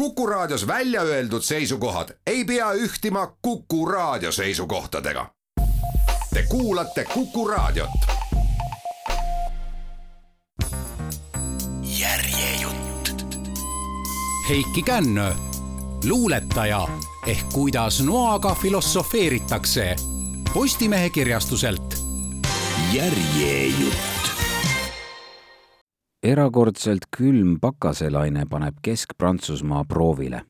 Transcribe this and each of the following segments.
Kuku Raadios välja öeldud seisukohad ei pea ühtima Kuku Raadio seisukohtadega. Te kuulate Kuku Raadiot. järjejutt. Heiki Kännö, luuletaja ehk kuidas noaga filosofeeritakse. Postimehe kirjastuselt. järjejutt. Erakordselt külm pakaselaine paneb Kesk-Prantsusmaa proovile.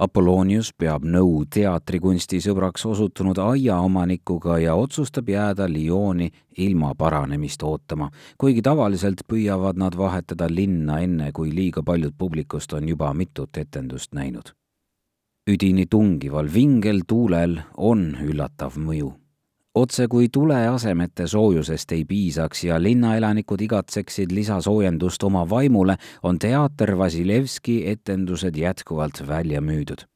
Apollonius peab nõu teatrikunsti sõbraks osutunud aiaomanikuga ja otsustab jääda Lyoni ilma paranemist ootama, kuigi tavaliselt püüavad nad vahetada linna enne, kui liiga paljud publikust on juba mitut etendust näinud. üdini tungival vingel tuulel on üllatav mõju otse kui tuleasemete soojusest ei piisaks ja linnaelanikud igatseksid lisasoojendust oma vaimule, on teater Vasilevski etendused jätkuvalt välja müüdud.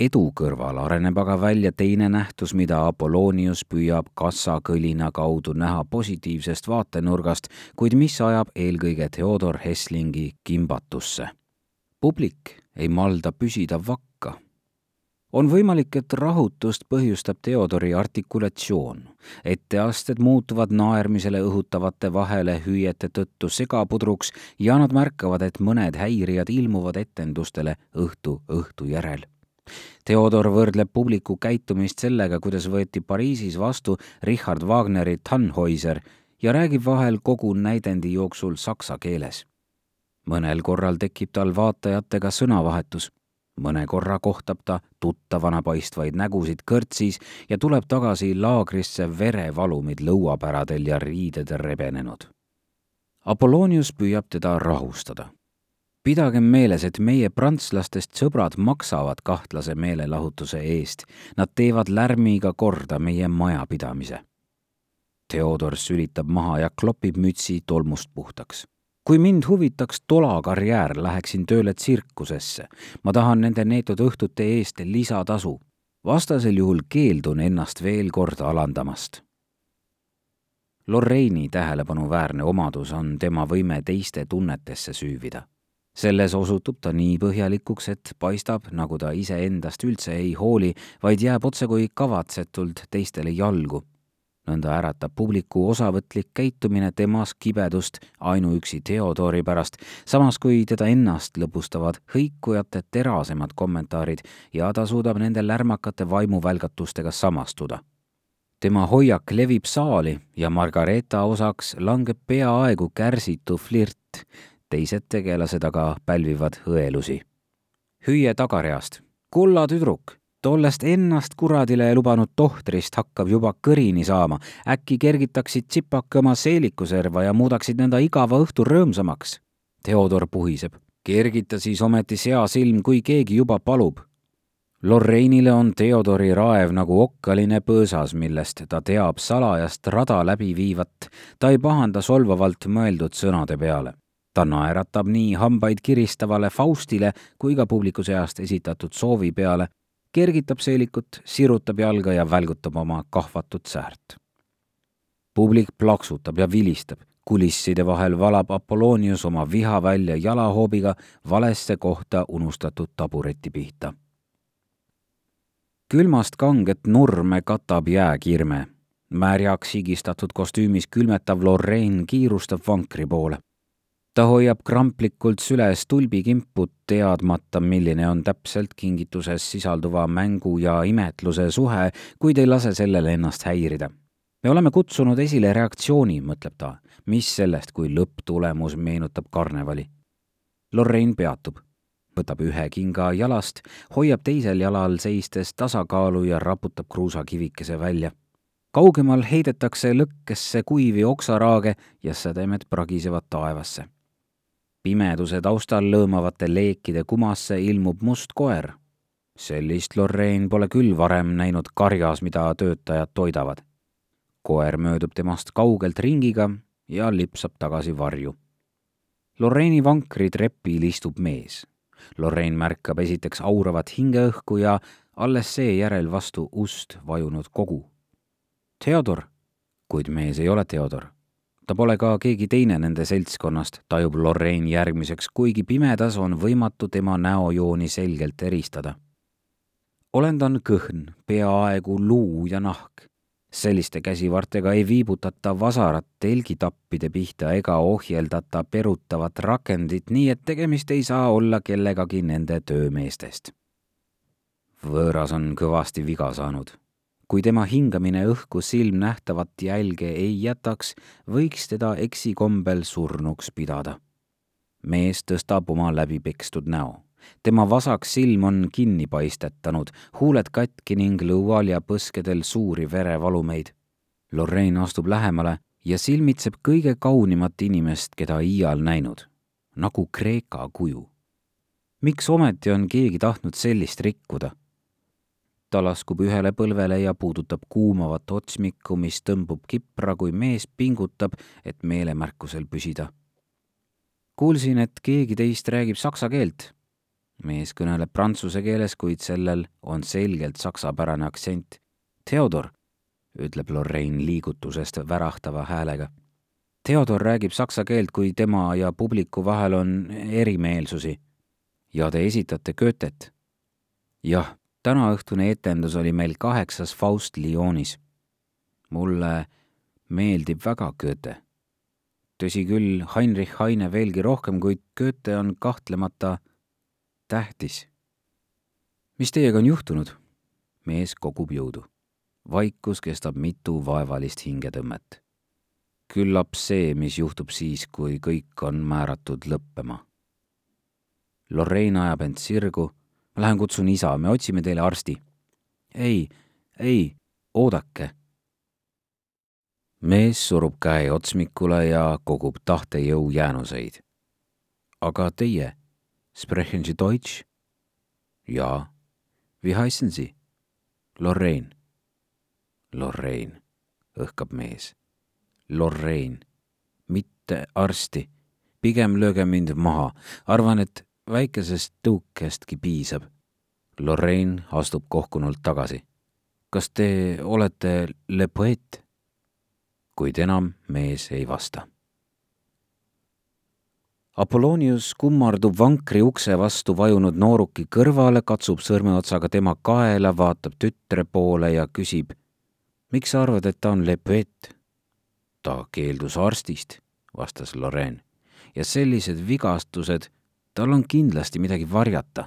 edu kõrval areneb aga välja teine nähtus, mida Apollonius püüab kassakõlina kaudu näha positiivsest vaatenurgast, kuid mis ajab eelkõige Theodor Hesslingi kimbatusse. publik ei malda püsida vakka on võimalik, et rahutust põhjustab Theodori artikulatsioon. etteasted muutuvad naermisele õhutavate vahelehüüete tõttu segapudruks ja nad märkavad, et mõned häirijad ilmuvad etendustele õhtu õhtu järel. Theodor võrdleb publiku käitumist sellega, kuidas võeti Pariisis vastu Richard Wagneri Tannhäuser ja räägib vahel kogu näidendi jooksul saksa keeles. mõnel korral tekib tal vaatajatega sõnavahetus mõne korra kohtab ta tuttavana paistvaid nägusid kõrtsis ja tuleb tagasi laagrisse verevalumid lõuapäradel ja riided rebenenud. Apollonius püüab teda rahustada. pidagem meeles, et meie prantslastest sõbrad maksavad kahtlase meelelahutuse eest, nad teevad lärmiga korda meie majapidamise. Theodor sülitab maha ja klopib mütsi tolmust puhtaks kui mind huvitaks tolakarjäär, läheksin tööle tsirkusesse. ma tahan nende neetud õhtute eest lisatasu. vastasel juhul keeldun ennast veel kord alandamast. Lorraini tähelepanuväärne omadus on tema võime teiste tunnetesse süüvida. selles osutub ta nii põhjalikuks, et paistab, nagu ta iseendast üldse ei hooli, vaid jääb otsekui kavatsetult teistele jalgu nõnda äratab publiku osavõtlik käitumine temas kibedust ainuüksi Theodori pärast, samas kui teda ennast lõbustavad hõikujate terasemad kommentaarid ja ta suudab nende lärmakate vaimuvälgatustega samastuda. tema hoiak levib saali ja Margareeta osaks langeb peaaegu kärsitu flirt, teised tegelased aga pälvivad õelusi. hüüe tagareast, kulla tüdruk tollest ennast kuradile lubanud tohtrist hakkab juba kõrini saama. äkki kergitaksid tsipake oma seelikuserva ja muudaksid nõnda igava õhtu rõõmsamaks? Theodor puhiseb. kergita siis ometi seasilm, kui keegi juba palub. Lorreinile on Theodori raev nagu okkaline põõsas, millest ta teab salajast rada läbi viivat. ta ei pahanda solvavalt mõeldud sõnade peale ta naeratab nii hambaid kiristavale Faustile kui ka publiku seast esitatud soovi peale, kergitab seelikut, sirutab jalga ja välgutab oma kahvatut säärt. publik plaksutab ja vilistab, kulisside vahel valab Apollonius oma viha välja jalahoobiga valesse kohta unustatud tabureti pihta. külmast kanget nurme katab jääkirme. märjaks higistatud kostüümis külmetav Lorraine kiirustab vankri poole ta hoiab kramplikult süles tulbikimput, teadmata, milline on täpselt kingituses sisalduva mängu ja imetluse suhe, kuid ei lase sellele ennast häirida. me oleme kutsunud esile reaktsiooni, mõtleb ta, mis sellest, kui lõpptulemus meenutab karnevali. Lorraine peatub, võtab ühe kinga jalast, hoiab teisel jalal seistes tasakaalu ja raputab kruusakivikese välja kaugemal heidetakse lõkkesse kuivi oksaraage ja sädemed pragisevad taevasse pimeduse taustal lõõmavate leekide kumasse ilmub must koer. sellist Lorraine pole küll varem näinud karjas, mida töötajad toidavad. koer möödub temast kaugelt ringiga ja lipsab tagasi varju. Lorraine'i vankri trepil istub mees. Lorraine märkab esiteks auravat hingeõhku ja alles seejärel vastu ust vajunud kogu. Theodor, kuid mees ei ole Theodor ta pole ka keegi teine nende seltskonnast, tajub Lorraine järgmiseks, kuigi pimedas on võimatu tema näojooni selgelt eristada. olend on kõhn, peaaegu luu ja nahk. selliste käsivartega ei viibutata vasarat telgitappide pihta ega ohjeldata perutavat rakendit, nii et tegemist ei saa olla kellegagi nende töömeestest. võõras on kõvasti viga saanud kui tema hingamine õhku silmnähtavat jälge ei jätaks, võiks teda eksikombel surnuks pidada. mees tõstab oma läbipekstud näo. tema vasak silm on kinni paistetanud, huuled katki ning lõual ja põskedel suuri verevalumeid. Lorraine astub lähemale ja silmitseb kõige kaunimat inimest, keda iial näinud, nagu Kreeka kuju. miks ometi on keegi tahtnud sellist rikkuda? Ta laskub ühele põlvele ja puudutab kuumavat otsmikku, mis tõmbub kipra, kui mees pingutab, et meelemärkusel püsida. kuulsin, et keegi teist räägib saksa keelt. mees kõneleb prantsuse keeles, kuid sellel on selgelt saksapärane aktsent. Theodor, ütleb Lorraine liigutusest värahtava häälega. Theodor räägib saksa keelt, kui tema ja publiku vahel on erimeelsusi. ja te esitate Goethet? jah tänaõhtune etendus oli meil kaheksas Faust Lyonis. mulle meeldib väga Goethe. tõsi küll, Heinrich Heine veelgi rohkem, kuid Goethe on kahtlemata tähtis. mis teiega on juhtunud? mees kogub jõudu. vaikus kestab mitu vaevalist hingetõmmet. küllap see, mis juhtub siis, kui kõik on määratud lõppema. Lorraine ajab end sirgu ma lähen kutsun isa, me otsime teile arsti. ei, ei, oodake. mees surub käe otsmikule ja kogub tahtejõu jäänuseid. aga teie, sprechen Sie Deutsch? jaa. Wie heißen Sie? Lorraine. Lorraine, õhkab mees. Lorraine, mitte arsti. pigem lööge mind maha, arvan, et väikesest tõukestki piisab. Lorraine astub kohkunult tagasi. kas te olete Le Poet? kuid enam mees ei vasta. Apollonius kummardub vankri ukse vastu vajunud nooruki kõrvale, katsub sõrmeotsaga tema kaela, vaatab tütre poole ja küsib. miks sa arvad, et ta on Le Poet? ta keeldus arstist, vastas Lorraine. ja sellised vigastused tal on kindlasti midagi varjata.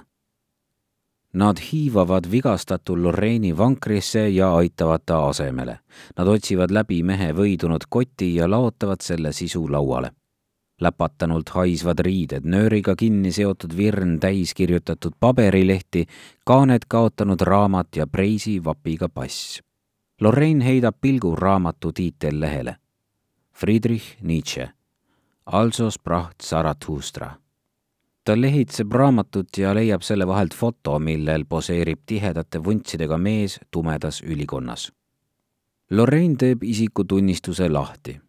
Nad hiivavad vigastatu Lorraini vankrisse ja aitavad ta asemele. Nad otsivad läbi mehe võidunud koti ja laotavad selle sisu lauale. läpatanult haisvad riided, nööriga kinni seotud virn täis kirjutatud paberilehti, kaaned kaotanud raamat ja preisi vapiga pass. Lorraine heidab pilgu raamatu tiitellehele. Friedrich Nietzsche, Also sprach Zarathustra ta lehitseb raamatut ja leiab selle vahelt foto, millel poseerib tihedate vuntsidega mees tumedas ülikonnas. Lorraine teeb isikutunnistuse lahti.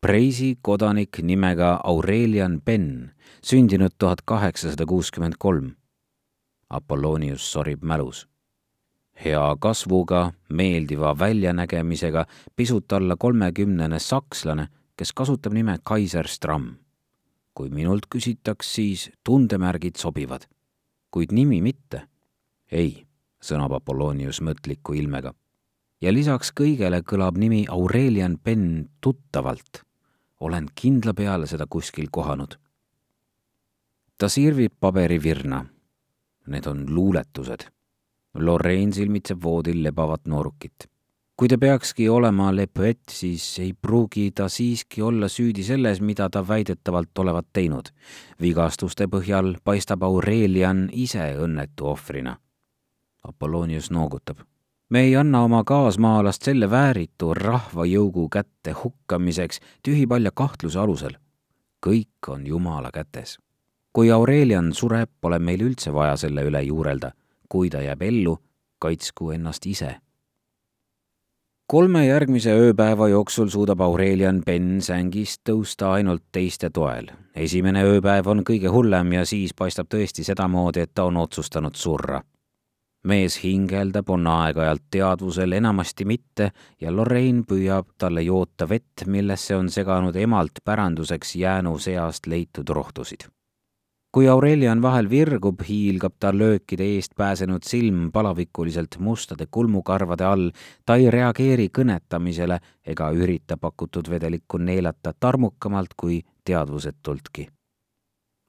Preisi kodanik nimega Aurelian Penn, sündinud tuhat kaheksasada kuuskümmend kolm. Apollonius sorib mälus. hea kasvuga, meeldiva väljanägemisega, pisut alla kolmekümnene sakslane, kes kasutab nime Kaiser Stramm kui minult küsitaks, siis tundemärgid sobivad, kuid nimi mitte. ei, sõnab Apollonius mõtliku ilmega. ja lisaks kõigele kõlab nimi Aurelian Penn tuttavalt. olen kindla peale seda kuskil kohanud. ta sirvib paberivirna. Need on luuletused. Lorraine silmitseb voodil lebavat noorukit kui ta peakski olema Le Poet, siis ei pruugi ta siiski olla süüdi selles, mida ta väidetavalt olevat teinud. vigastuste põhjal paistab Aurelian ise õnnetu ohvrina. Apollonius noogutab. me ei anna oma kaasmaalast selle vääritu rahvajõugu kätte hukkamiseks tühipalja kahtluse alusel. kõik on Jumala kätes. kui Aurelian sureb, pole meil üldse vaja selle üle juurelda. kui ta jääb ellu, kaitsku ennast ise kolme järgmise ööpäeva jooksul suudab Aurelian Penn sängist tõusta ainult teiste toel. esimene ööpäev on kõige hullem ja siis paistab tõesti sedamoodi, et ta on otsustanud surra. mees hingeldab, on aeg-ajalt teadvusel, enamasti mitte ja Lorraine püüab talle joota vett, millesse on seganud emalt päranduseks jäänu seast leitud rohtusid. Kui Aurelian vahel virgub, hiilgab ta löökide eest pääsenud silm palavikuliselt mustade kulmukarvade all, ta ei reageeri kõnetamisele ega ürita pakutud vedelikku neelata tarmukamalt kui teadvusetultki.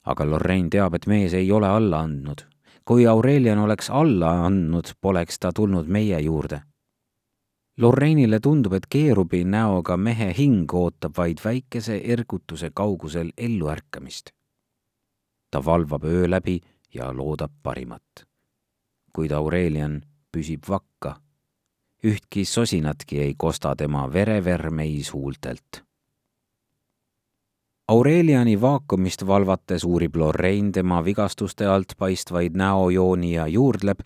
aga Lorraine teab, et mees ei ole alla andnud kui Aurelian oleks alla andnud, poleks ta tulnud meie juurde. Lorrainile tundub, et keerubi näoga mehe hing ootab vaid väikese ergutuse kaugusel elluärkamist. Ta valvab öö läbi ja loodab parimat. kuid Aurelian püsib vakka. ühtki sosinatki ei kosta tema verevermeis huultelt Aureliani vaakumist valvates uurib Lorraine tema vigastuste alt paistvaid näojooni ja juurdleb,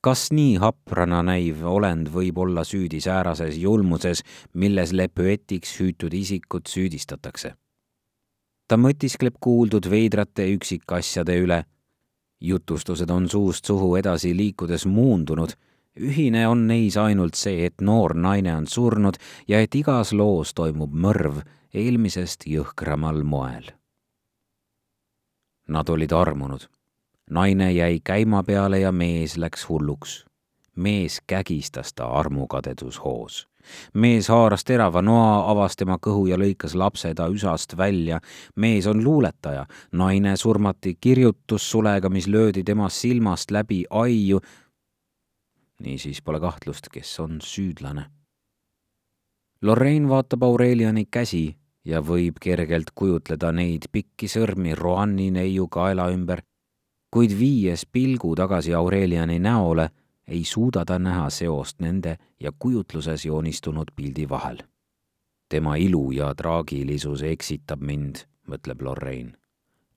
kas nii haprana näiv olend võib olla süüdi säärases julmuses, milles lepöetiks hüütud isikut süüdistatakse. Ta mõtiskleb kuuldud veidrate üksikasjade üle. jutustused on suust suhu edasi liikudes muundunud ühine on neis ainult see, et noor naine on surnud ja et igas loos toimub mõrv eelmisest jõhkramal moel. Nad olid armunud. naine jäi käima peale ja mees läks hulluks. mees kägistas ta armukadedushoos. Mees haaras terava noa, avas tema kõhu ja lõikas lapse ta üsast välja. mees on luuletaja, naine surmati kirjutussulega, mis löödi tema silmast läbi aiu. niisiis pole kahtlust, kes on süüdlane Lorraine vaatab Aureliani käsi ja võib kergelt kujutleda neid pikki sõrmi Roanni neiu kaela ümber, kuid viies pilgu tagasi Aureliani näole, ei suuda ta näha seost nende ja kujutluses joonistunud pildi vahel. tema ilu ja traagilisus eksitab mind, mõtleb Lorraine.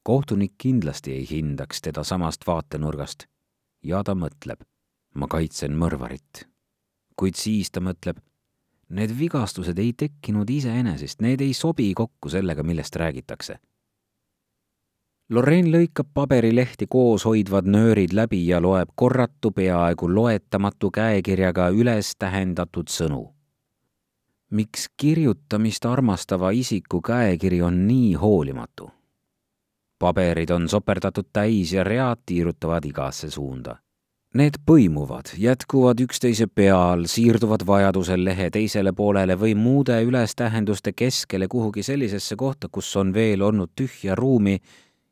kohtunik kindlasti ei hindaks teda samast vaatenurgast. ja ta mõtleb, ma kaitsen mõrvarit. kuid siis ta mõtleb Need vigastused ei tekkinud iseenesest, need ei sobi kokku sellega, millest räägitakse. Lorraine lõikab paberilehti koos hoidvad nöörid läbi ja loeb korratu, peaaegu loetamatu käekirjaga üles tähendatud sõnu. miks kirjutamist armastava isiku käekiri on nii hoolimatu? paberid on soperdatud täis ja read tiirutavad igasse suunda Need põimuvad, jätkuvad üksteise peal, siirduvad vajadusel lehe teisele poolele või muude ülestähenduste keskele kuhugi sellisesse kohta, kus on veel olnud tühja ruumi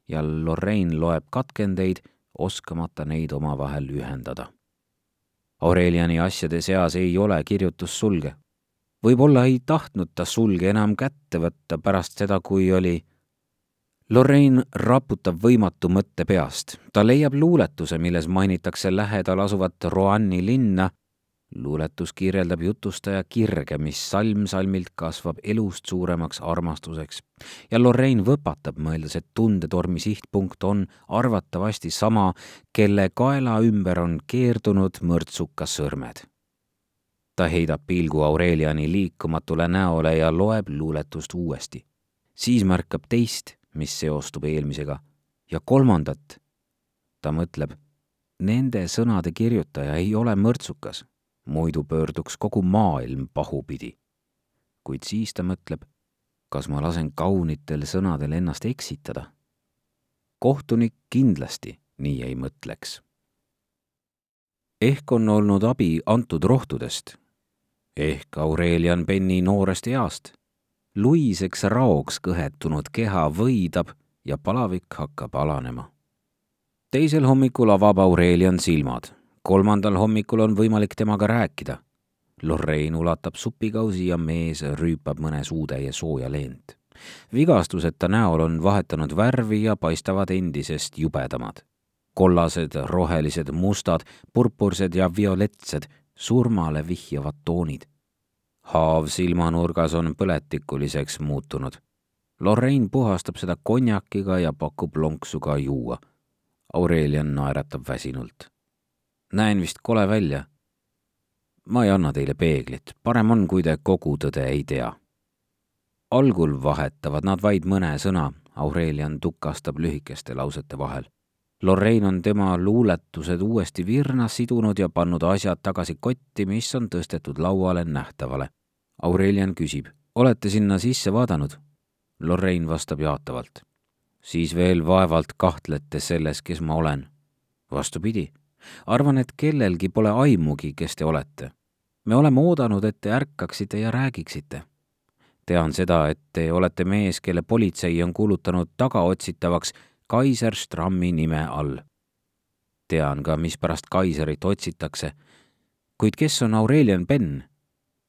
ja Lorraine loeb katkendeid, oskamata neid omavahel ühendada. Aureliani asjade seas ei ole kirjutussulge. võib-olla ei tahtnud ta sulge enam kätte võtta pärast seda, kui oli Lorraine raputab võimatu mõtte peast. ta leiab luuletuse, milles mainitakse lähedal asuvat Roanni linna. Luuletus kirjeldab jutustaja kirge, mis salm-salmilt kasvab elust suuremaks armastuseks. ja Lorraine võpatab, mõeldes, et tundetormi sihtpunkt on arvatavasti sama, kelle kaela ümber on keerdunud mõrtsukas sõrmed ta heidab pilgu Aureliani liikumatule näole ja loeb luuletust uuesti. siis märkab teist mis seostub eelmisega, ja kolmandat, ta mõtleb, nende sõnade kirjutaja ei ole mõrtsukas, muidu pöörduks kogu maailm pahupidi. kuid siis ta mõtleb, kas ma lasen kaunitel sõnadel ennast eksitada? kohtunik kindlasti nii ei mõtleks. ehk on olnud abi antud rohtudest, ehk Aurelian Penni noorest east luiseks raoks kõhetunud keha võidab ja palavik hakkab alanema. teisel hommikul avab Aurelian silmad, kolmandal hommikul on võimalik temaga rääkida. Lorraine ulatab supikausi ja mees rüüpab mõne suutäie sooja leent. vigastused ta näol on vahetanud värvi ja paistavad endisest jubedamad. kollased, rohelised, mustad, purpursed ja violetsed, surmale vihjavad toonid haav silmanurgas on põletikuliseks muutunud. Lorraine puhastab seda konjakiga ja pakub lonksu ka juua. Aurelian naeratab väsinult. Näen vist kole välja. ma ei anna teile peeglit, parem on, kui te kogu tõde ei tea. algul vahetavad nad vaid mõne sõna, Aurelian tukastab lühikeste lausete vahel. Lorraine on tema luuletused uuesti virna sidunud ja pannud asjad tagasi kotti, mis on tõstetud lauale nähtavale. Aurelian küsib, olete sinna sisse vaadanud? Lorraine vastab jaatavalt. siis veel vaevalt kahtlete selles, kes ma olen. vastupidi, arvan, et kellelgi pole aimugi, kes te olete. me oleme oodanud, et te ärkaksite ja räägiksite. tean seda, et te olete mees, kelle politsei on kuulutanud tagaotsitavaks Kaiser Strammi nime all. tean ka, mispärast Kaiserit otsitakse, kuid kes on Aurelian Penn?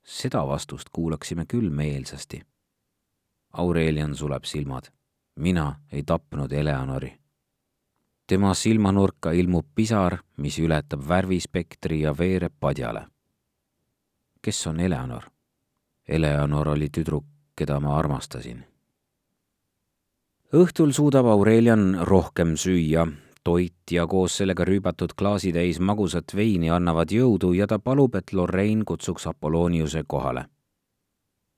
seda vastust kuulaksime küll meelsasti. Aurelian suleb silmad. mina ei tapnud Eleonori. Tema silmanurka ilmub pisar, mis ületab värvispektri ja veereb padjale. kes on Eleonor? Eleonor oli tüdruk, keda ma armastasin. õhtul suudab Aurelian rohkem süüa, toit ja koos sellega rüübatud klaasitäis magusat veini annavad jõudu ja ta palub, et Lorraine kutsuks Apolloniuse kohale.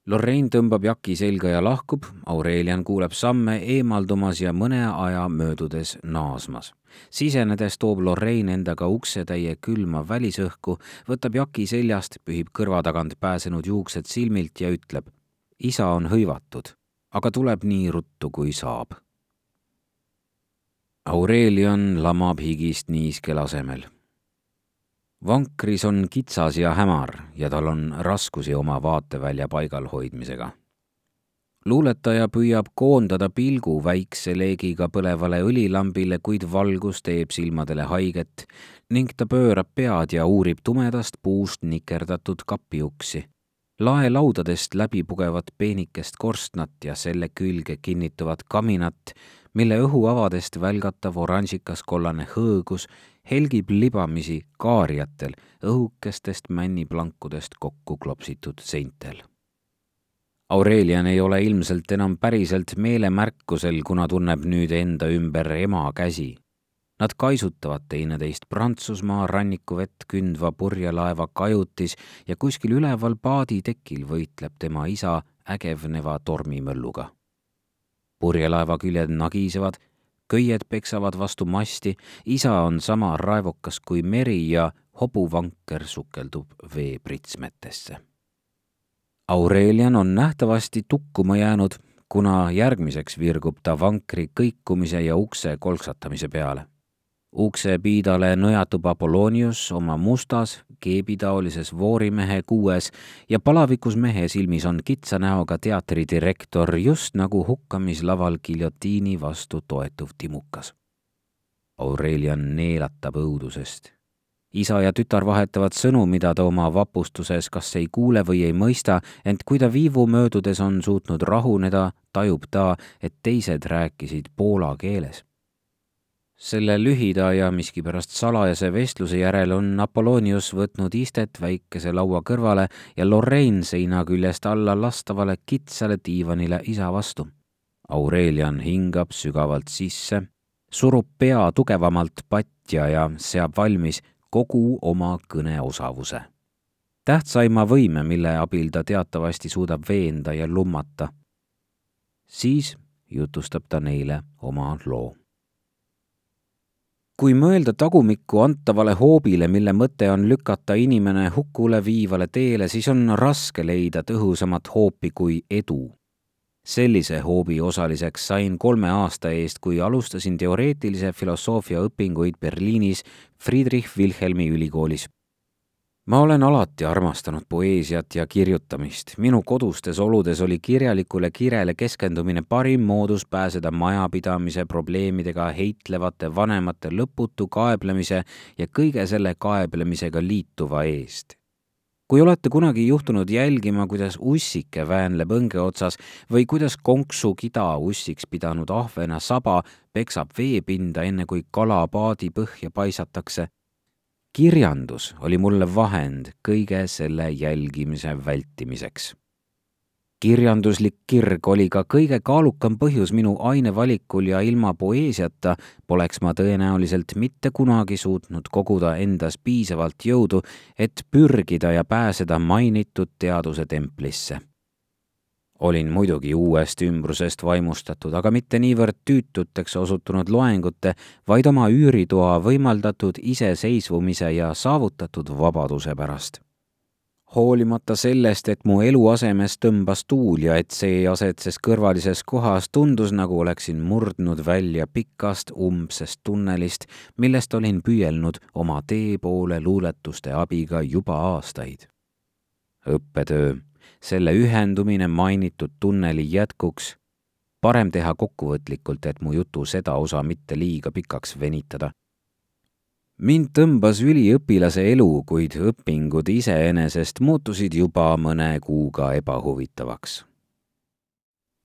Lorraine tõmbab jaki selga ja lahkub, Aurelian kuuleb samme eemaldumas ja mõne aja möödudes naasmas. sisenedes toob Lorraine endaga uksetäie külma välisõhku, võtab jaki seljast, pühib kõrva tagant pääsenud juuksed silmilt ja ütleb, isa on hõivatud, aga tuleb nii ruttu, kui saab Aurelian lamab higist niiskel asemel. Vankris on kitsas ja hämar ja tal on raskusi oma vaatevälja paigal hoidmisega. luuletaja püüab koondada pilgu väikse leegiga põlevale õlilambile, kuid valgus teeb silmadele haiget ning ta pöörab pead ja uurib tumedast puust nikerdatud kapiuksi laelaudadest läbi pugevat peenikest korstnat ja selle külge kinnituvat kaminat, mille õhuavadest välgatav oranžikas kollane hõõgus helgib libamisi kaarjatel õhukestest männiplankudest kokku klopsitud seintel. Aurelian ei ole ilmselt enam päriselt meelemärkusel, kuna tunneb nüüd enda ümber ema käsi. Nad kaisutavad teineteist Prantsusmaa rannikuvett kündva purjelaeva kajutis ja kuskil üleval paaditekil võitleb tema isa ägevneva tormimölluga purjelaeva küljed nagisevad, köied peksavad vastu masti, isa on sama raevukas kui meri ja hobuvanker sukeldub veepritsmetesse. Aurelian on nähtavasti tukkuma jäänud, kuna järgmiseks virgub ta vankri kõikumise ja ukse kolksatamise peale uksepiidale nõjatub Apollonius oma mustas, keebitaolises voorimehe kuues ja palavikus mehe silmis on kitsa näoga teatridirektor, just nagu hukkamislaval giljotiini vastu toetuv timukas. Aurelian neelatab õudusest. isa ja tütar vahetavad sõnu, mida ta oma vapustuses kas ei kuule või ei mõista, ent kui ta viivu möödudes on suutnud rahuneda, tajub ta, et teised rääkisid poola keeles selle lühida ja miskipärast salajase vestluse järel on Apollonius võtnud istet väikese laua kõrvale ja Lorraine seina küljest alla lastavale kitsale diivanile isa vastu. Aurelian hingab sügavalt sisse, surub pea tugevamalt patja ja seab valmis kogu oma kõneosavuse. tähtsaima võime, mille abil ta teatavasti suudab veenda ja lummata. siis jutustab ta neile oma loo kui mõelda tagumikku antavale hoobile, mille mõte on lükata inimene hukule viivale teele, siis on raske leida tõhusamat hoopi kui edu. sellise hoobi osaliseks sain kolme aasta eest, kui alustasin teoreetilise filosoofia õpinguid Berliinis Friedrich Wilhelmi ülikoolis ma olen alati armastanud poeesiat ja kirjutamist. minu kodustes oludes oli kirjalikule kirele keskendumine parim moodus pääseda majapidamise probleemidega heitlevate vanemate lõputu kaeblemise ja kõige selle kaeblemisega liituva eest. kui olete kunagi juhtunud jälgima, kuidas ussike väänleb õnge otsas või kuidas konksu kida ussiks pidanud ahvena saba peksab veepinda, enne kui kala paadi põhja paisatakse kirjandus oli mulle vahend kõige selle jälgimise vältimiseks. kirjanduslik kirg oli ka kõige kaalukam põhjus minu ainevalikul ja ilma poeesiata poleks ma tõenäoliselt mitte kunagi suutnud koguda endas piisavalt jõudu, et pürgida ja pääseda mainitud teaduse templisse olin muidugi uuest ümbrusest vaimustatud, aga mitte niivõrd tüütuteks osutunud loengute, vaid oma üüritoa võimaldatud iseseisvumise ja saavutatud vabaduse pärast. hoolimata sellest, et mu eluasemes tõmbas tuul ja et see asetses kõrvalises kohas, tundus, nagu oleksin murdnud välja pikast umbsest tunnelist, millest olin püüelnud oma tee poole luuletuste abiga juba aastaid. õppetöö selle ühendumine mainitud tunneli jätkuks. parem teha kokkuvõtlikult, et mu jutu seda osa mitte liiga pikaks venitada. mind tõmbas üliõpilase elu, kuid õpingud iseenesest muutusid juba mõne kuuga ebahuvitavaks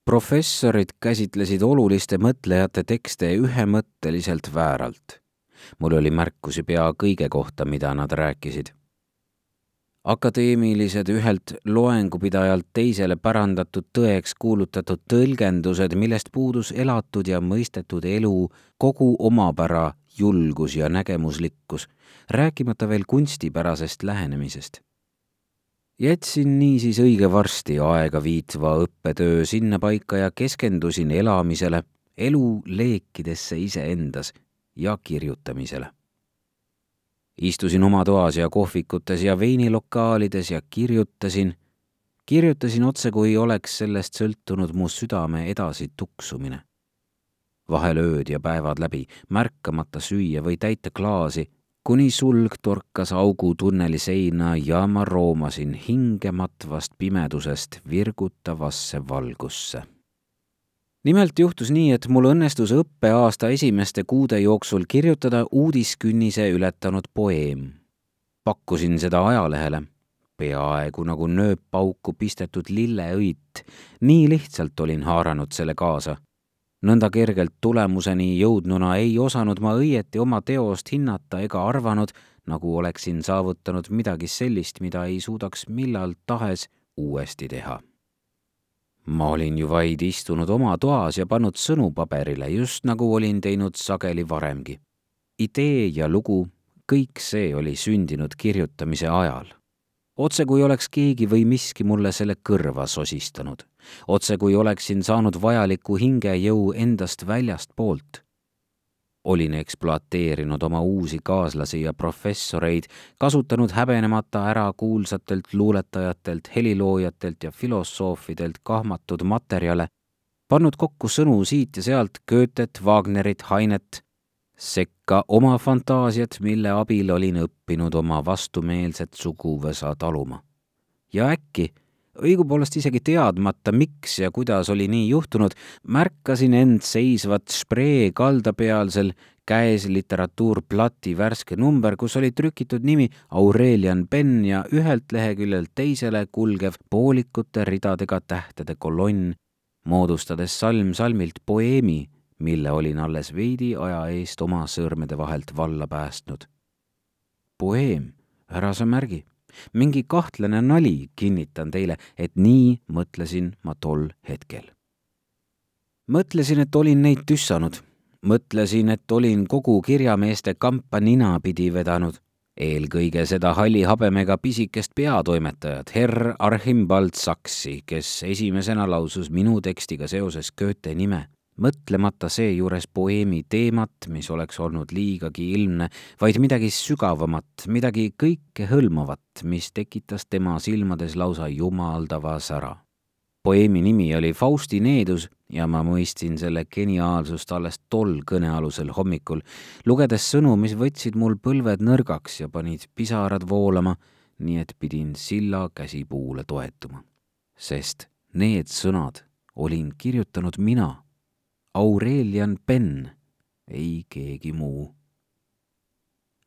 professorid käsitlesid oluliste mõtlejate tekste ühemõtteliselt vääralt. mul oli märkusi pea kõige kohta, mida nad rääkisid akadeemilised ühelt loengupidajalt teisele pärandatud tõeks kuulutatud tõlgendused, millest puudus elatud ja mõistetud elu, kogu omapära, julgus ja nägemuslikkus, rääkimata veel kunstipärasest lähenemisest. jätsin niisiis õige varsti aega viitva õppetöö sinnapaika ja keskendusin elamisele, elu leekidesse iseendas ja kirjutamisele istusin oma toas ja kohvikutes ja veinilokaalides ja kirjutasin, kirjutasin otse, kui oleks sellest sõltunud mu südame edasi tuksumine. vahel ööd ja päevad läbi, märkamata süüa või täita klaasi, kuni sulg torkas augu tunneli seina ja ma roomasin hingematvast pimedusest virgutavasse valgusse nimelt juhtus nii, et mul õnnestus õppeaasta esimeste kuude jooksul kirjutada uudiskünnise ületanud poeem. pakkusin seda ajalehele, peaaegu nagu nööppauku pistetud lilleõit, nii lihtsalt olin haaranud selle kaasa. nõnda kergelt tulemuseni jõudnuna ei osanud ma õieti oma teost hinnata ega arvanud, nagu oleksin saavutanud midagi sellist, mida ei suudaks millal tahes uuesti teha ma olin ju vaid istunud oma toas ja pannud sõnu paberile, just nagu olin teinud sageli varemgi. idee ja lugu, kõik see oli sündinud kirjutamise ajal. otse kui oleks keegi või miski mulle selle kõrva sosistanud, otse kui oleksin saanud vajaliku hingejõu endast väljastpoolt olin ekspluateerinud oma uusi kaaslasi ja professoreid, kasutanud häbenemata ära kuulsatelt luuletajatelt, heliloojatelt ja filosoofidelt kahmatud materjale, pannud kokku sõnu siit ja sealt Goethet, Wagnerit, Heinet, sekka oma fantaasiat, mille abil olin õppinud oma vastumeelset suguvõsa taluma. ja äkki õigupoolest isegi teadmata, miks ja kuidas oli nii juhtunud, märkasin end seisvat Spree kaldapealsel käes literatuurplati värske number, kus oli trükitud nimi Aurelian Penn ja ühelt leheküljelt teisele kulgev poolikute ridadega tähtede kolonn, moodustades salm salmilt poeemi, mille olin alles veidi aja eest oma sõrmede vahelt valla päästnud. poeem, ära sa märgi mingi kahtlane nali, kinnitan teile, et nii mõtlesin ma tol hetkel. mõtlesin, et olin neid tüssanud, mõtlesin, et olin kogu kirjameeste kampa ninapidi vedanud, eelkõige seda halli habemega pisikest peatoimetajat, herr Archimbald Saksi, kes esimesena lausus minu tekstiga seoses Goethe nime mõtlemata seejuures poeemi teemat, mis oleks olnud liigagi ilmne, vaid midagi sügavamat, midagi kõikehõlmavat, mis tekitas tema silmades lausa jumaldava sära. poeemi nimi oli Fausti needus ja ma mõistsin selle geniaalsust alles tol kõnealusel hommikul, lugedes sõnu, mis võtsid mul põlved nõrgaks ja panid pisarad voolama, nii et pidin silla käsipuule toetuma. sest need sõnad olin kirjutanud mina Aurelian Penn, ei keegi muu.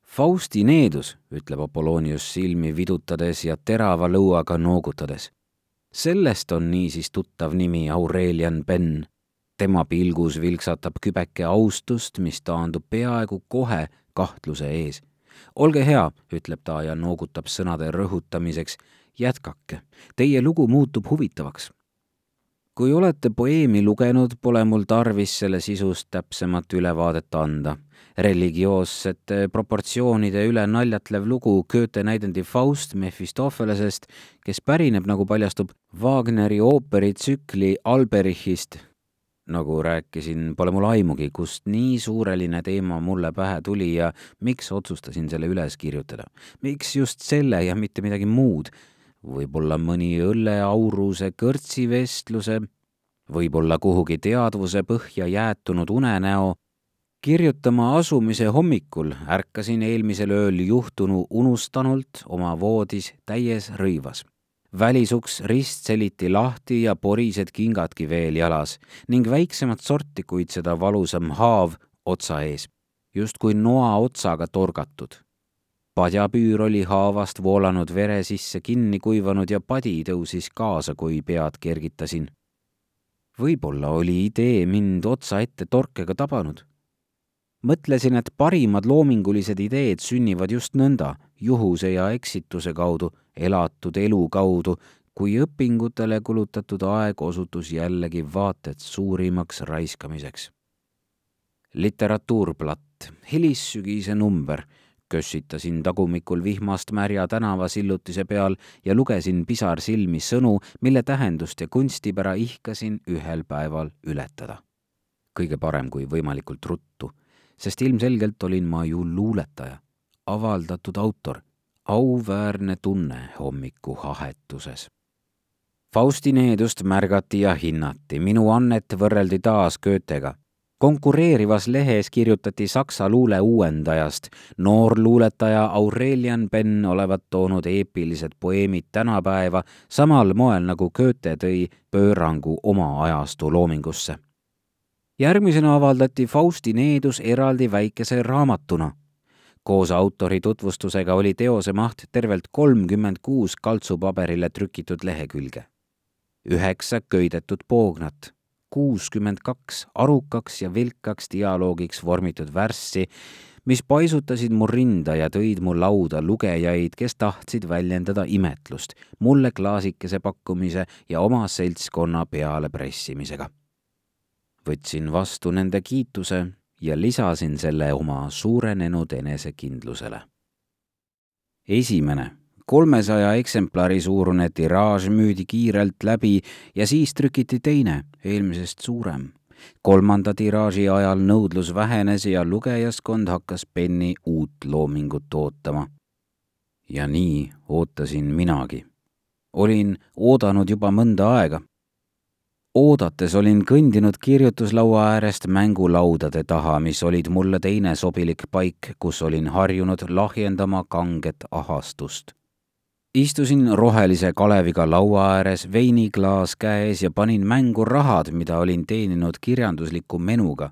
Fausti needus, ütleb Apollonius silmi vidutades ja terava lõuaga noogutades. sellest on niisiis tuttav nimi Aurelian Penn. tema pilgus vilksatab kübeke austust, mis taandub peaaegu kohe kahtluse ees. olge hea, ütleb ta ja noogutab sõnade rõhutamiseks. jätkake, teie lugu muutub huvitavaks kui olete poeemi lugenud, pole mul tarvis selle sisust täpsemat ülevaadet anda. religioossete proportsioonide üle naljatlev lugu Goethe näidendi Faust Mephistophelesest, kes pärineb, nagu paljastub, Wagneri ooperitsükli Alberichist nagu rääkisin, pole mul aimugi, kust nii suureline teema mulle pähe tuli ja miks otsustasin selle üles kirjutada. miks just selle ja mitte midagi muud? Võib-olla mõni õlleauruse kõrtsivestluse, võib-olla kuhugi teadvuse põhja jäätunud unenäo. kirjutama asumise hommikul ärkasin eelmisel ööl juhtunu unustanult oma voodis täies rõivas välisuks ristseliti lahti ja porised kingadki veel jalas ning väiksemat sorti, kuid seda valusam haav otsa ees, justkui noa otsaga torgatud. Padjapüür oli haavast voolanud vere sisse kinni kuivanud ja padi tõusis kaasa, kui pead kergitasin. võib-olla oli idee mind otsa ette torkega tabanud mõtlesin, et parimad loomingulised ideed sünnivad just nõnda, juhuse ja eksituse kaudu, elatud elu kaudu, kui õpingutele kulutatud aeg osutus jällegi vaat et suurimaks raiskamiseks. literatuurplatt, hilissügise number, kössitasin tagumikul vihmast märja tänavasillutise peal ja lugesin pisarsilmi sõnu, mille tähendust ja kunstipära ihkasin ühel päeval ületada. kõige parem, kui võimalikult ruttu sest ilmselgelt olin ma ju luuletaja, avaldatud autor, auväärne tunne hommiku hahetuses. Fausti needust märgati ja hinnati, minu annet võrreldi taas Goethega. Konkureerivas lehes kirjutati saksa luule uuendajast, noor luuletaja Aurelian Penn olevat toonud eepilised poeemid tänapäeva samal moel nagu Goethe tõi pöörangu oma ajastu loomingusse järgmisena avaldati Fausti needus eraldi väikese raamatuna. koos autori tutvustusega oli teose maht tervelt kolmkümmend kuus kaltsupaberile trükitud lehekülge. üheksa köidetud poognat, kuuskümmend kaks arukaks ja vilkaks dialoogiks vormitud värssi, mis paisutasid mu rinda ja tõid mu lauda lugejaid, kes tahtsid väljendada imetlust mulle klaasikese pakkumise ja oma seltskonna peale pressimisega võtsin vastu nende kiituse ja lisasin selle oma suurenenud enesekindlusele. esimene kolmesaja eksemplari suurune tiraaž müüdi kiirelt läbi ja siis trükiti teine, eelmisest suurem. kolmanda tiraaži ajal nõudlus vähenes ja lugejaskond hakkas Penni uut loomingut ootama. ja nii ootasin minagi. olin oodanud juba mõnda aega oodates olin kõndinud kirjutuslaua äärest mängulaudade taha, mis olid mulle teine sobilik paik, kus olin harjunud lahjendama kanget ahastust. Istusin rohelise kaleviga laua ääres, veiniklaas käes ja panin mängu rahad, mida olin teeninud kirjandusliku menuga.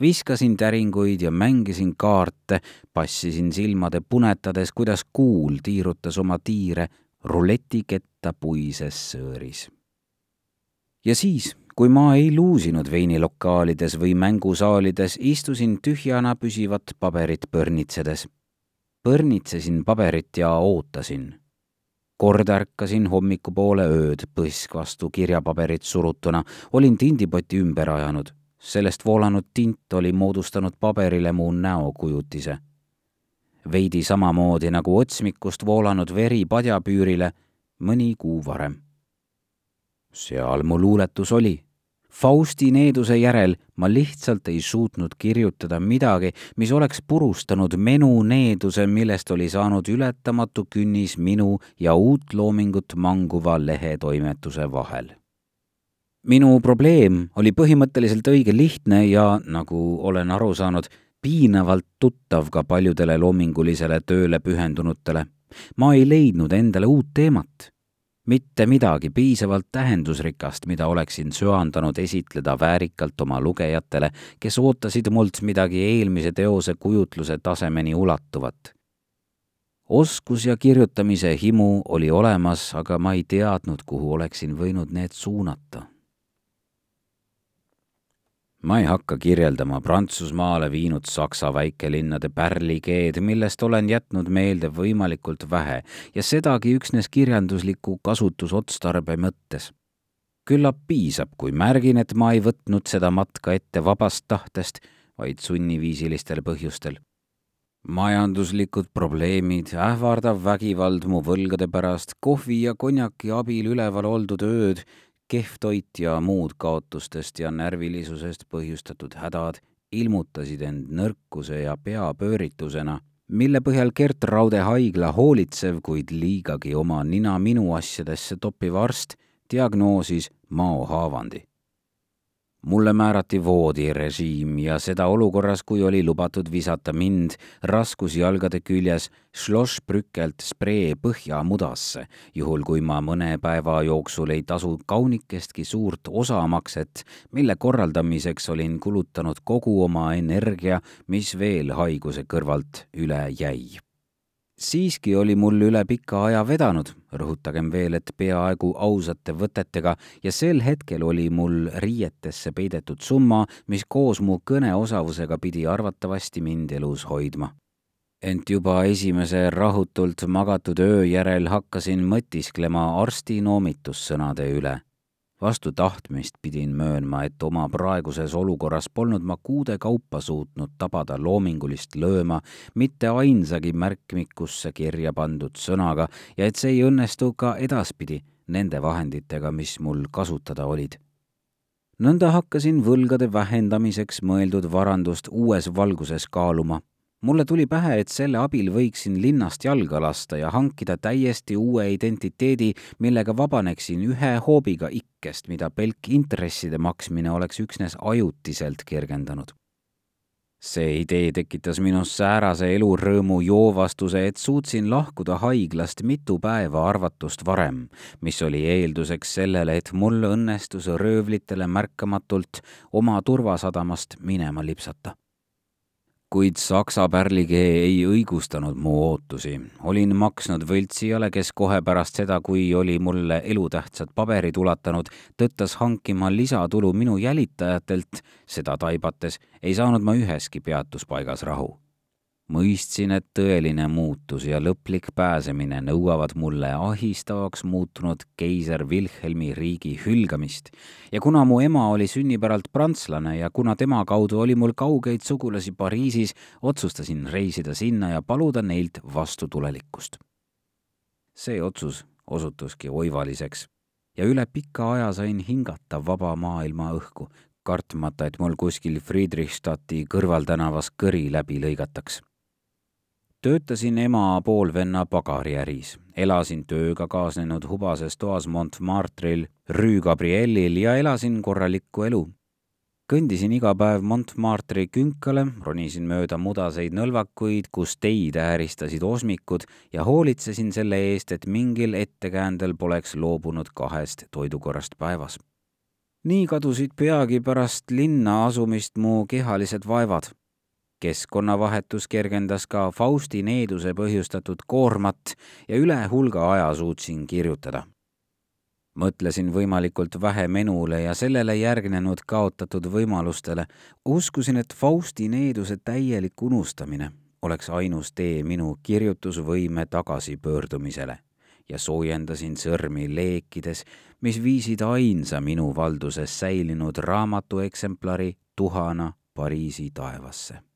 viskasin täringuid ja mängisin kaarte, passisin silmade punetades, kuidas kuul tiirutas oma tiire ruletiketta puises sõõris ja siis, kui ma ei luusinud veinilokaalides või mängusaalides, istusin tühjana püsivat paberit põrnitsedes. põrnitsesin paberit ja ootasin. Kord ärkasin hommikupoole ööd, põsk vastu kirjapaberit surutuna, olin tindipoti ümber ajanud. sellest voolanud tint oli moodustanud paberile mu näokujutise. veidi samamoodi nagu otsmikust voolanud veri padjapüürile mõni kuu varem seal mu luuletus oli. Fausti needuse järel ma lihtsalt ei suutnud kirjutada midagi, mis oleks purustanud menu needuse, millest oli saanud ületamatu künnis minu ja uut loomingut manguva lehetoimetuse vahel. minu probleem oli põhimõtteliselt õige lihtne ja, nagu olen aru saanud, piinavalt tuttav ka paljudele loomingulisele tööle pühendunutele. ma ei leidnud endale uut teemat mitte midagi piisavalt tähendusrikast, mida oleksin söandanud esitleda väärikalt oma lugejatele, kes ootasid mult midagi eelmise teose kujutluse tasemeni ulatuvat. oskus ja kirjutamise himu oli olemas, aga ma ei teadnud, kuhu oleksin võinud need suunata ma ei hakka kirjeldama Prantsusmaale viinud Saksa väikelinnade pärlikeed, millest olen jätnud meelde võimalikult vähe ja sedagi üksnes kirjandusliku kasutusotstarbe mõttes. küllap piisab, kui märgin, et ma ei võtnud seda matka ette vabast tahtest, vaid sunniviisilistel põhjustel. majanduslikud probleemid, ähvardav vägivald mu võlgade pärast, kohvi ja konjaki abil üleval oldud ööd, kehv toit ja muud kaotustest ja närvilisusest põhjustatud hädad ilmutasid end nõrkuse ja peapööritusena, mille põhjal Gert Raude haigla hoolitsev, kuid liigagi oma nina minu asjadesse toppiv arst diagnoosis maohaavandi mulle määrati voodirežiim ja seda olukorras, kui oli lubatud visata mind raskusjalgade küljes šlošbrükelt spree põhjamudasse, juhul kui ma mõne päeva jooksul ei tasu kaunikestki suurt osamakset, mille korraldamiseks olin kulutanud kogu oma energia, mis veel haiguse kõrvalt üle jäi siiski oli mul üle pika aja vedanud, rõhutagem veel, et peaaegu ausate võtetega ja sel hetkel oli mul riietesse peidetud summa, mis koos mu kõneosavusega pidi arvatavasti mind elus hoidma. ent juba esimese rahutult magatud öö järel hakkasin mõtisklema arsti noomitussõnade üle vastu tahtmist pidin möönma, et oma praeguses olukorras polnud ma kuude kaupa suutnud tabada loomingulist lööma mitte ainsagi märkmikusse kirja pandud sõnaga ja et see ei õnnestu ka edaspidi nende vahenditega, mis mul kasutada olid. nõnda hakkasin võlgade vähendamiseks mõeldud varandust uues valguses kaaluma mulle tuli pähe, et selle abil võiksin linnast jalga lasta ja hankida täiesti uue identiteedi, millega vabaneksin ühe hoobiga ikkest, mida pelk intresside maksmine oleks üksnes ajutiselt kergendanud. see idee tekitas minus säärase elurõõmu joovastuse, et suutsin lahkuda haiglast mitu päeva arvatust varem, mis oli eelduseks sellele, et mul õnnestus röövlitele märkamatult oma turvasadamast minema lipsata kuid saksa pärlikee ei õigustanud mu ootusi. olin maksnud võltsijale, kes kohe pärast seda, kui oli mulle elutähtsad paberid ulatanud, tõttas hankima lisatulu minu jälitajatelt, seda taibates ei saanud ma üheski peatuspaigas rahu mõistsin, et tõeline muutus ja lõplik pääsemine nõuavad mulle ahistavaks muutunud keiser Wilhelmi riigi hülgamist. Ja kuna mu ema oli sünnipäralt prantslane ja kuna tema kaudu oli mul kaugeid sugulasi Pariisis, otsustasin reisida sinna ja paluda neilt vastutulelikkust. see otsus osutuski oivaliseks. Ja üle pika aja sain hingata vaba maailma õhku, kartmata, et mul kuskil Friedrichstadti kõrvaltänavas kõri läbi lõigataks töötasin ema poolvenna pagariäris, elasin tööga kaasnenud hubases toas Montmartril, Rue Gabriellil ja elasin korralikku elu. kõndisin iga päev Montmartri künkale, ronisin mööda mudaseid nõlvakuid, kus teid ääristasid osmikud ja hoolitsesin selle eest, et mingil ettekäändel poleks loobunud kahest toidukorrast päevas. nii kadusid peagi pärast linna asumist mu kehalised vaevad keskkonnavahetus kergendas ka Fausti needuse põhjustatud koormat ja üle hulga aja suutsin kirjutada. mõtlesin võimalikult vähe menule ja sellele järgnenud kaotatud võimalustele. uskusin, et Fausti needuse täielik unustamine oleks ainus tee minu kirjutusvõime tagasipöördumisele ja soojendasin sõrmi leekides, mis viisid ainsa minu valduses säilinud raamatu eksemplari tuhana Pariisi taevasse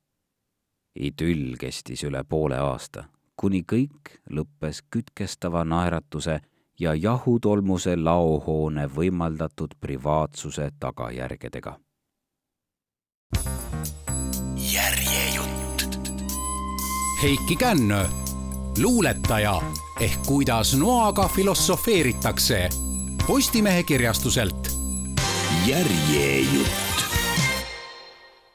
idüll kestis üle poole aasta, kuni kõik lõppes kütkestava naeratuse ja jahutolmuse laohoone võimaldatud privaatsuse tagajärgedega. järjejutt. Heiki Kännö, luuletaja ehk kuidas noaga filosofeeritakse Postimehe kirjastuselt. järjejutt